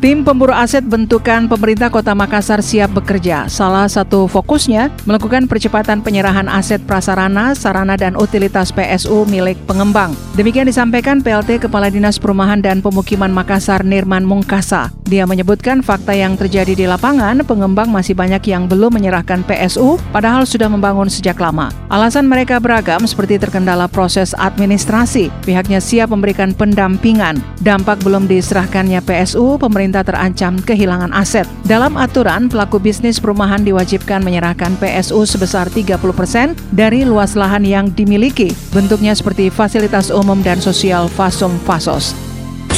Tim pemburu aset bentukan pemerintah Kota Makassar siap bekerja. Salah satu fokusnya melakukan percepatan penyerahan aset prasarana, sarana dan utilitas PSU milik pengembang. Demikian disampaikan PLT Kepala Dinas Perumahan dan Pemukiman Makassar Nirman Mungkasa. Dia menyebutkan fakta yang terjadi di lapangan, pengembang masih banyak yang belum menyerahkan PSU, padahal sudah membangun sejak lama. Alasan mereka beragam seperti terkendala proses administrasi, pihaknya siap memberikan pendampingan. Dampak belum diserahkannya PSU, pemerintah terancam kehilangan aset. Dalam aturan, pelaku bisnis perumahan diwajibkan menyerahkan PSU sebesar 30% dari luas lahan yang dimiliki. Bentuknya seperti fasilitas umum dan sosial Fasum Fasos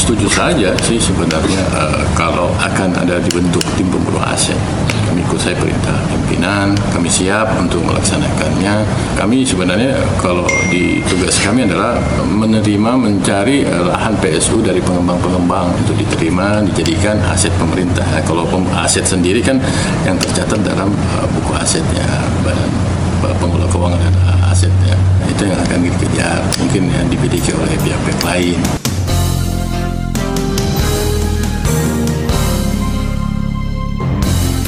setuju saja sih sebenarnya uh, kalau akan ada dibentuk tim pemburu aset. Kami ikut saya perintah pimpinan, kami siap untuk melaksanakannya. Kami sebenarnya kalau di tugas kami adalah menerima mencari uh, lahan PSU dari pengembang-pengembang untuk diterima dijadikan aset pemerintah. Nah, kalau aset sendiri kan yang tercatat dalam uh, buku asetnya badan pengelola keuangan dan asetnya itu yang akan dikejar mungkin yang dimiliki oleh pihak-pihak lain.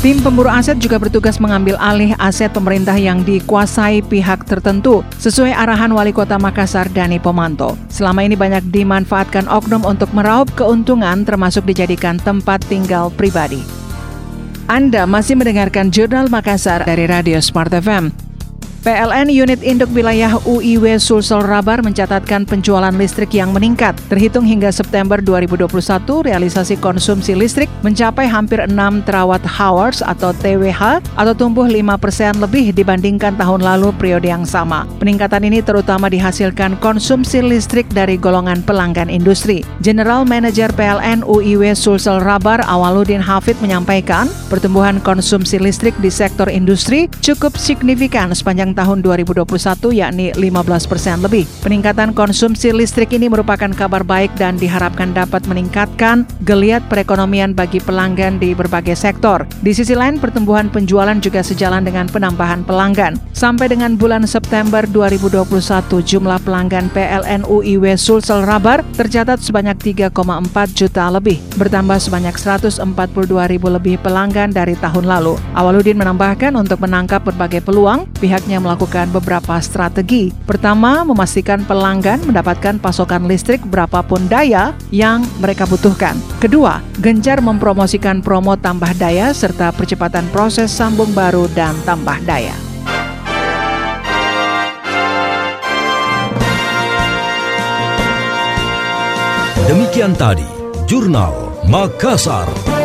Tim pemburu aset juga bertugas mengambil alih aset pemerintah yang dikuasai pihak tertentu sesuai arahan Wali Kota Makassar Dani Pomanto. Selama ini banyak dimanfaatkan oknum untuk meraup keuntungan termasuk dijadikan tempat tinggal pribadi. Anda masih mendengarkan Jurnal Makassar dari Radio Smart FM. PLN Unit Induk Wilayah UIW Sulsel Rabar mencatatkan penjualan listrik yang meningkat. Terhitung hingga September 2021, realisasi konsumsi listrik mencapai hampir 6 terawatt hours atau TWH atau tumbuh 5 persen lebih dibandingkan tahun lalu periode yang sama. Peningkatan ini terutama dihasilkan konsumsi listrik dari golongan pelanggan industri. General Manager PLN UIW Sulsel Rabar Awaludin Hafid menyampaikan, pertumbuhan konsumsi listrik di sektor industri cukup signifikan sepanjang tahun 2021 yakni 15 persen lebih. Peningkatan konsumsi listrik ini merupakan kabar baik dan diharapkan dapat meningkatkan geliat perekonomian bagi pelanggan di berbagai sektor. Di sisi lain, pertumbuhan penjualan juga sejalan dengan penambahan pelanggan. Sampai dengan bulan September 2021, jumlah pelanggan PLN UIW Sulsel Rabar tercatat sebanyak 3,4 juta lebih, bertambah sebanyak 142 ribu lebih pelanggan dari tahun lalu. Awaludin menambahkan untuk menangkap berbagai peluang, pihaknya melakukan beberapa strategi. Pertama, memastikan pelanggan mendapatkan pasokan listrik berapapun daya yang mereka butuhkan. Kedua, gencar mempromosikan promo tambah daya serta percepatan proses sambung baru dan tambah daya. Demikian tadi, Jurnal Makassar.